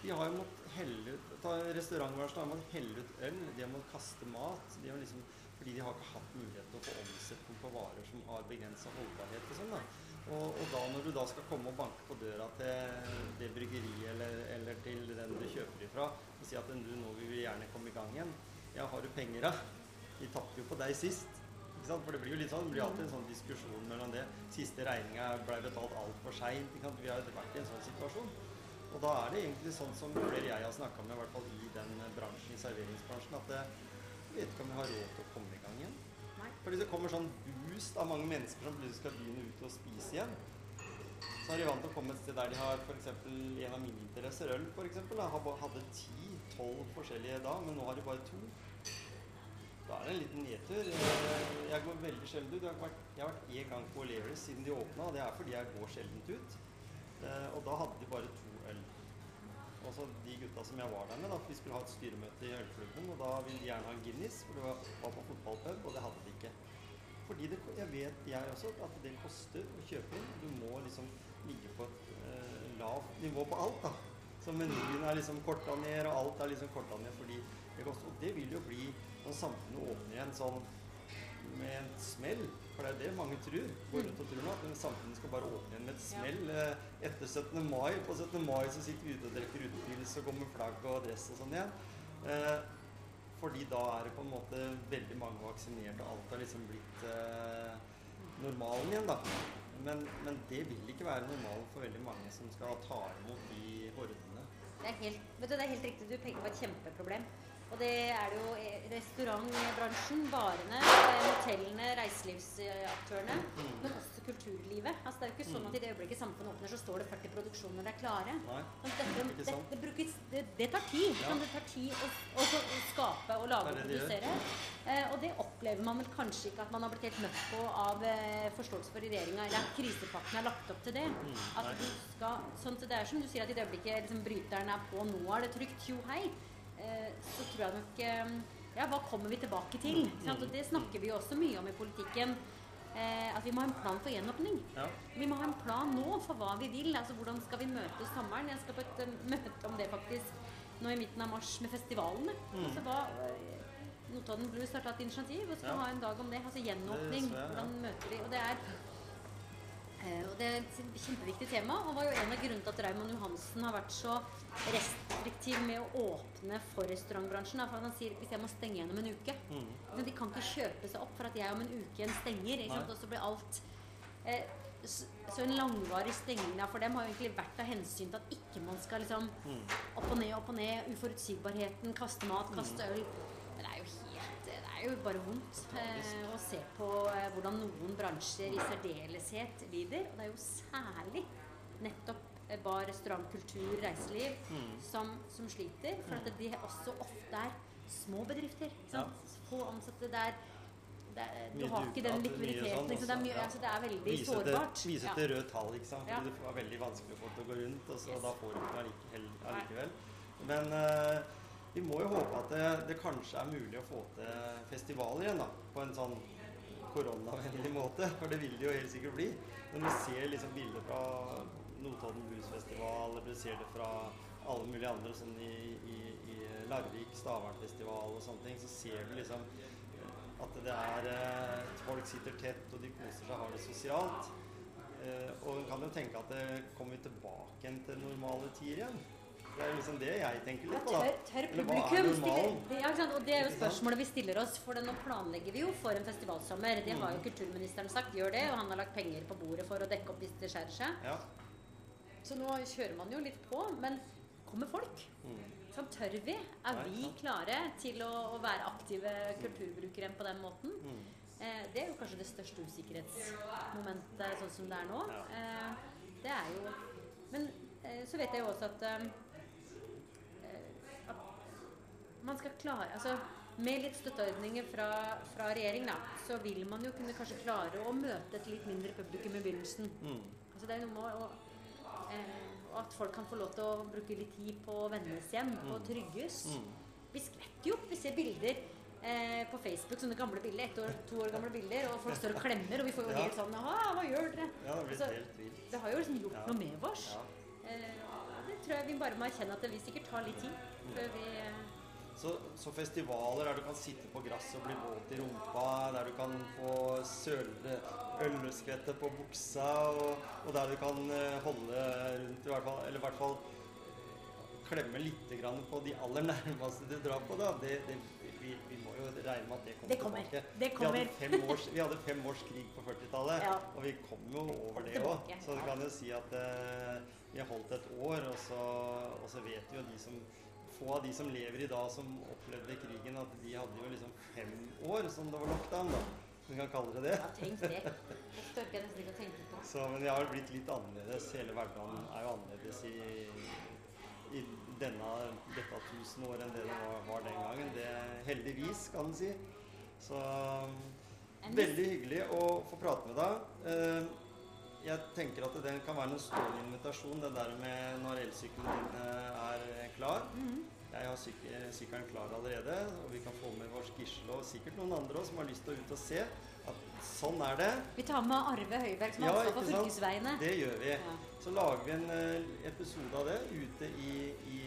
De har jo måttet helle ut ta Restaurantbransjen har måttet helle ut øl, de har måttet kaste mat. De har liksom, fordi de har ikke hatt mulighet til å få omsetning på varer som har begrensa holdbarhet. Og sånn da. Og, og da når du da skal komme og banke på døra til det bryggeriet eller, eller til den du kjøper ifra og si at du, nå vil vi gjerne komme i gang igjen Ja, har du penger, da? Vi tapte jo på deg sist. Ikke sant? For det blir jo litt sånn, det blir alltid en sånn diskusjon mellom det. Siste regninga ble betalt altfor seint. Vi har vært i en sånn situasjon. Og da er det egentlig sånn som flere jeg har snakka med, i hvert fall i den bransjen, i serveringsbransjen, at eh, jeg vet ikke om vi har råd til å komme i gang igjen. Nei. Fordi det kommer sånn boost av mange mennesker som plutselig skal begynne ut og spise igjen. Så er de vant til å komme et sted der de har f.eks. en av mine interesser, øl f.eks. Hadde ti-tolv forskjellige da, men nå har de bare to. Da er det en liten nedtur. Jeg går veldig sjelden ut. Jeg har vært én gang på O'Learys siden de åpna, og det er fordi jeg går sjelden ut. Eh, Og da hadde de bare to øl. Og så de gutta som jeg var der med, da, vi skulle ha et styremøte i ølklubben, og da ville de gjerne ha en Guinness, for det var på fotballpub, og det hadde de ikke. Fordi det, jeg vet jeg også at det koster å kjøpe inn. Du må liksom ligge på et eh, lavt nivå på alt, da. Så menyen er liksom korta ned, og alt er liksom korta ned fordi det koster. Og det vil jo bli når samfunnet åpner igjen sånn med en smell. For det er det mange tror. Går rundt og tror nå, at samfunnet skal bare åpne igjen med et smell. eh, Etter 17. mai. På 17. mai så sitter vi ute og drikker utepils og går med flagg og dress og sånn igjen. Eh, fordi da er det på en måte veldig mange vaksinert, og alt har liksom blitt eh, normalen igjen, da. Men, men det vil ikke være normalen for veldig mange som skal ta imot de hordene. Det er helt, vet du, det er helt riktig. Du peker på et kjempeproblem. Og det er det jo restaurantbransjen, barene, hotellene, reiselivsaktørene, Mm. men også kulturlivet. Altså, det er jo ikke sånn at i det øyeblikket samfunnet åpner, så står det 40 produksjoner der klare. Nei. det dette, det, det, brukes, det, det tar tid. Ja. Sånn, det tar tid å, å, å skape og lage og Det er det det produsere. Eh, og det opplever man vel kanskje ikke at man har blitt helt møtt på av eh, forståelse for regjeringa, eller at krisepakken er lagt opp til det. At du skal, sånn det er som du sier at i det øyeblikket liksom, bryteren er på, nå er det trygt, tjo hei, så tror jeg nok eh, Ja, hva kommer vi tilbake til? Sant? Og det snakker vi jo også mye om i politikken. Eh, at vi må ha en plan for gjenåpning. Ja. Vi må ha en plan nå for hva vi vil. altså Hvordan skal vi møte sommeren? Jeg skal på et eh, møte om det faktisk nå i midten av mars med festivalene. Mm. Altså hva eh, Notodden Blues har tatt initiativ og skal Ja. ha en dag om det. Altså gjenåpning. Hvordan møter vi Og det er Eh, og Det er et kjempeviktig tema, og var jo en av grunnene til at Raymond Johansen har vært så restriktiv med å åpne for restaurantbransjen. For han sier hvis jeg må stenge igjen om en uke Mm. Men De kan ikke kjøpe seg opp for at jeg om en uke igjen stenger. Ikke sant? Og så blir alt eh, så, så en langvarig stenging der for dem har jo egentlig vært av hensyn til at ikke man skal liksom Mm. opp og ned, opp og ned. Uforutsigbarheten, kaste mat, kaste Mm. øl. Men det er jo helt Det er jo bare vondt eh, å se på eh, hvordan noen bransjer i særdeleshet lider. Og det er jo særlig nettopp eh, bar, restaurant, kultur, reiseliv Mm. som, som sliter. For at de også ofte er små bedrifter. Ja. Få ansatte. Det er, det du har ikke den likviditeten. sånn det, er mye, ja. altså, det er veldig Vise til, sårbart. vise til røde tall, ikke sant? Ja. Det var veldig vanskelig få til å gå rundt, og så Yes. da får du det allikevel. Men eh, vi må jo håpe at det, det kanskje er mulig å få til festival igjen, da. På en sånn koronavennlig måte, for det vil det jo helt sikkert bli. Når vi ser liksom bilder fra Notodden Bluesfestival, eller du ser det fra alle mulige andre sånn i, i, i Larvik, Stavernfestival og sånne ting, så ser du liksom at det er eh, Folk sitter tett, og de koser seg, har det sosialt. Eh, og en kan jo tenke at det kommer vi tilbake igjen til normale tider igjen. Det er liksom det jeg tenker litt på, da. tør, tør publikum stille ja? Og det er jo spørsmålet vi stiller oss, for nå planlegger vi jo for en festivalsommer. Det har jo Mm. kulturministeren sagt, gjør det, og han har lagt penger på bordet for å dekke opp hvis det skjærer seg. Ja. Så nå kjører man jo litt på, men kommer folk? Mm. Sånn tør vi? Er vi klare til å, å være aktive kulturbrukere på den måten? Mm. Eh, det er jo kanskje det største usikkerhetsmomentet sånn som det er nå. Ja. Eh, det er jo Men eh, så vet jeg jo også at, eh, eh, at man skal klare Altså med litt støtteordninger fra, fra regjering, da, så vil man jo kunne kanskje klare å møte et litt mindre publikum i begynnelsen. Mm. Altså det er noe med å, eh, at folk kan få lov til å bruke litt tid på å vennes hjem og Mm. trygges. Mm. Vi skvetter jo. Vi ser bilder eh, på Facebook, sånne gamle bilder, ett år, to år gamle bilder, og folk står og klemmer, og vi får jo Ja. helt sånn hva gjør dere? Ja, det Altså. Det har jo liksom gjort Ja. noe med oss. Eh, det tror jeg vi bare må erkjenne at det vil sikkert ta litt tid før vi eh, Så, så festivaler der du kan sitte på gress og bli våt i rumpa, der du kan få sølende ølskvette på buksa, og, og der du kan eh, holde rundt i hvert fall, eller i hvert fall klemme litt grann på de aller nærmeste du drar på. da. Det, det, vi, vi må jo regne med at det kommer, Det kommer. tilbake. Det Vi hadde, fem års, vi hadde fem års krig på 40-tallet, Ja. og vi kom jo over det òg. Så du kan jo si at eh, vi har holdt et år, og så, og så vet jo de som få av de som lever i dag, som opplevde krigen, at de hadde jo liksom fem år som det var lockdown, da. Vi kan kalle det det. Ja, tenk det. Det størker jeg nesten ikke å tenke på. Så, men det har blitt litt annerledes. Hele hverdagen er jo annerledes i, i denne, dette tusenåret enn det det var, var den gangen. Det, heldigvis, kan en si. Så veldig hyggelig å få prate med deg. Eh, Jeg tenker at den kan være en stående invitasjon, det der med når elsykkelen din eh, er klar. Mhm. Jeg har syk sykkelen klar allerede, og vi kan få med vår Gisle og sikkert noen andre også som har lyst til å ut og se. At sånn er det. Vi tar med Arve Høiberg, som har Ja, ansvar for fylkesveiene. Det gjør vi. Ja. Så lager vi en eh, episode av det ute i, i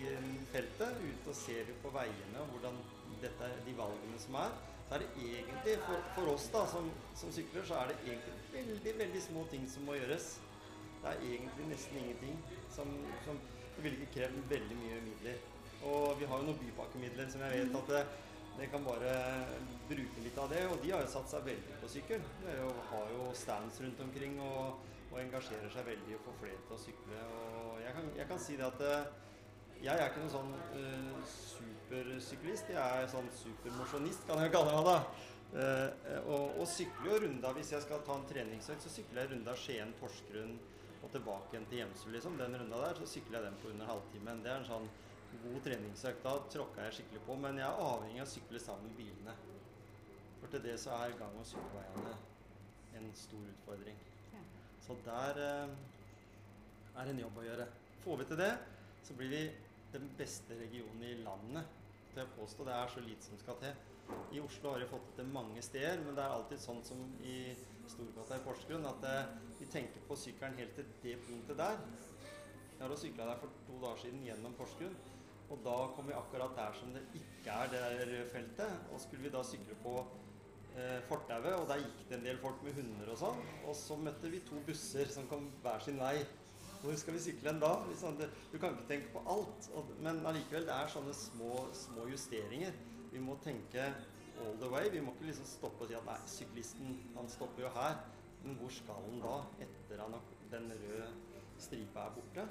feltet. Ute og ser vi på veiene og hvordan dette, de valgene som er. Så er det egentlig, for, for oss da, som, som sykler, så er det egentlig veldig, veldig små ting som må gjøres. Det er egentlig nesten ingenting. Som, som, ville ikke krevd veldig mye midler. Og vi har jo noen bypakkemidler som jeg vet at det, det kan bare bruke litt av det. Og de har jo satt seg veldig på sykkel. De har jo stands rundt omkring og, og engasjerer seg veldig i å få flere til å sykle. Og jeg kan, jeg kan si det at eh, jeg er ikke noen sånn eh, supersyklist. Jeg er sånn supermosjonist, kan jeg kalle meg da. Eh, og, og sykler jo runda hvis jeg skal ta en treningsøkt, så sykler jeg runda Skien-Porsgrunn og tilbake igjen til Hjemsø, liksom. Den runda der, så sykler jeg den på under halvtimen. Det er en sånn god treningsøkt. Da tråkker jeg skikkelig på. Men jeg er avhengig av å sykle sammen med bilene. For til det så er gang- og sykkelveiene en stor utfordring. Ja. Så der eh, er en jobb å gjøre. Får vi til det, så blir vi den beste regionen i landet til å påstå. Det er så lite som skal til. I Oslo har vi fått det til mange steder, men det er alltid sånn som i Storgata i Porsgrunn, at eh, vi tenker på sykkelen helt til det punktet der. Jeg har sykla der for to dager siden gjennom Porsgrunn, og da kom vi akkurat der som det ikke er det der feltet. Og skulle vi da sykle på eh, fortauet, og der gikk det en del folk med hunder og sånn. Og så møtte vi to busser som kom hver sin vei. Hvor skal vi sykle hen da? Det, du kan ikke tenke på alt. Men allikevel, det er sånne små, små justeringer. Vi må tenke all the way. Vi må ikke liksom stoppe og si at nei, syklisten han stopper jo her. Men hvor skal han da, etter at den røde stripa er borte?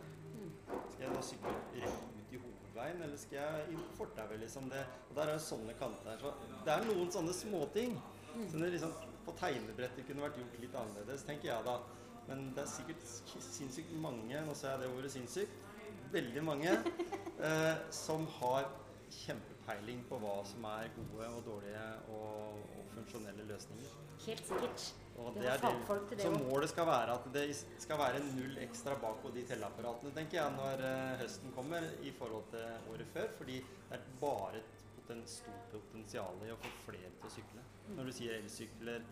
Skal jeg da sykle rett ut i hovedveien, eller skal jeg i fortauet? Liksom det, og der er jo sånne kanter. Så det er noen sånne småting som det liksom på tegnebrettet kunne vært gjort litt annerledes, tenker jeg da. Men det er sikkert sinnssykt mange, nå sa jeg det ordet sinnssykt, veldig mange, eh, som har kjempepeiling på hva som er gode og dårlige og, og funksjonelle løsninger. Helt sikkert. Og det er det, så målet skal være at det skal være null ekstra bak på de telleapparatene, tenker jeg, når eh, høsten kommer i forhold til året før. Fordi det er bare et poten, stort potensial i å få flere til å sykle. Når du sier elsykler,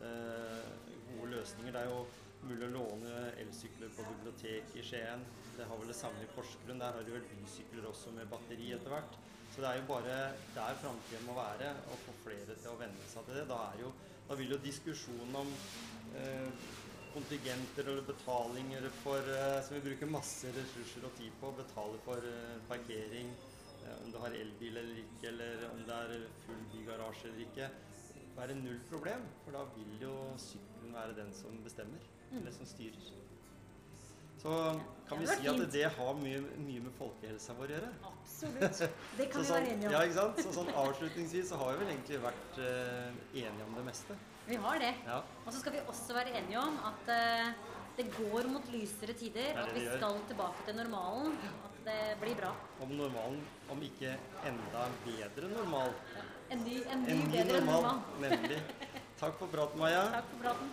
eh, gode løsninger. Det er jo mulig å låne elsykler på bibliotek i Skien. Det har vel det samme i Porsgrunn. Der har de vel bysykler også med batteri etter hvert. Så det er jo bare der framtiden må være, å få flere til å venne seg til det. Da, jo, da vil jo diskusjonen om eh, kontingenter eller betalinger for, eh, som vi bruker masse ressurser og tid på, betale for eh, parkering, eh, om du har elbil eller ikke, eller om det er full bygarasje eller ikke, være null problem. For da vil jo sykkelen være den som bestemmer, eller som styrer. Så kan vi si at det har mye, mye med folkehelsa vår å gjøre. Absolutt. Det kan Så vi sånn, være enige om. ja, ikke sant? Så sånn avslutningsvis så har vi vel egentlig vært uh, enige om det meste. Vi har det. Ja. Og så skal vi også være enige om at uh, det går mot lysere tider. Det er At vi gjør. skal tilbake til normalen. At det blir bra. Om normalen, om ikke enda bedre normal. En ny, en ny, En ny bedre normal, normal. nemlig. Takk for praten, Maja. Takk for praten.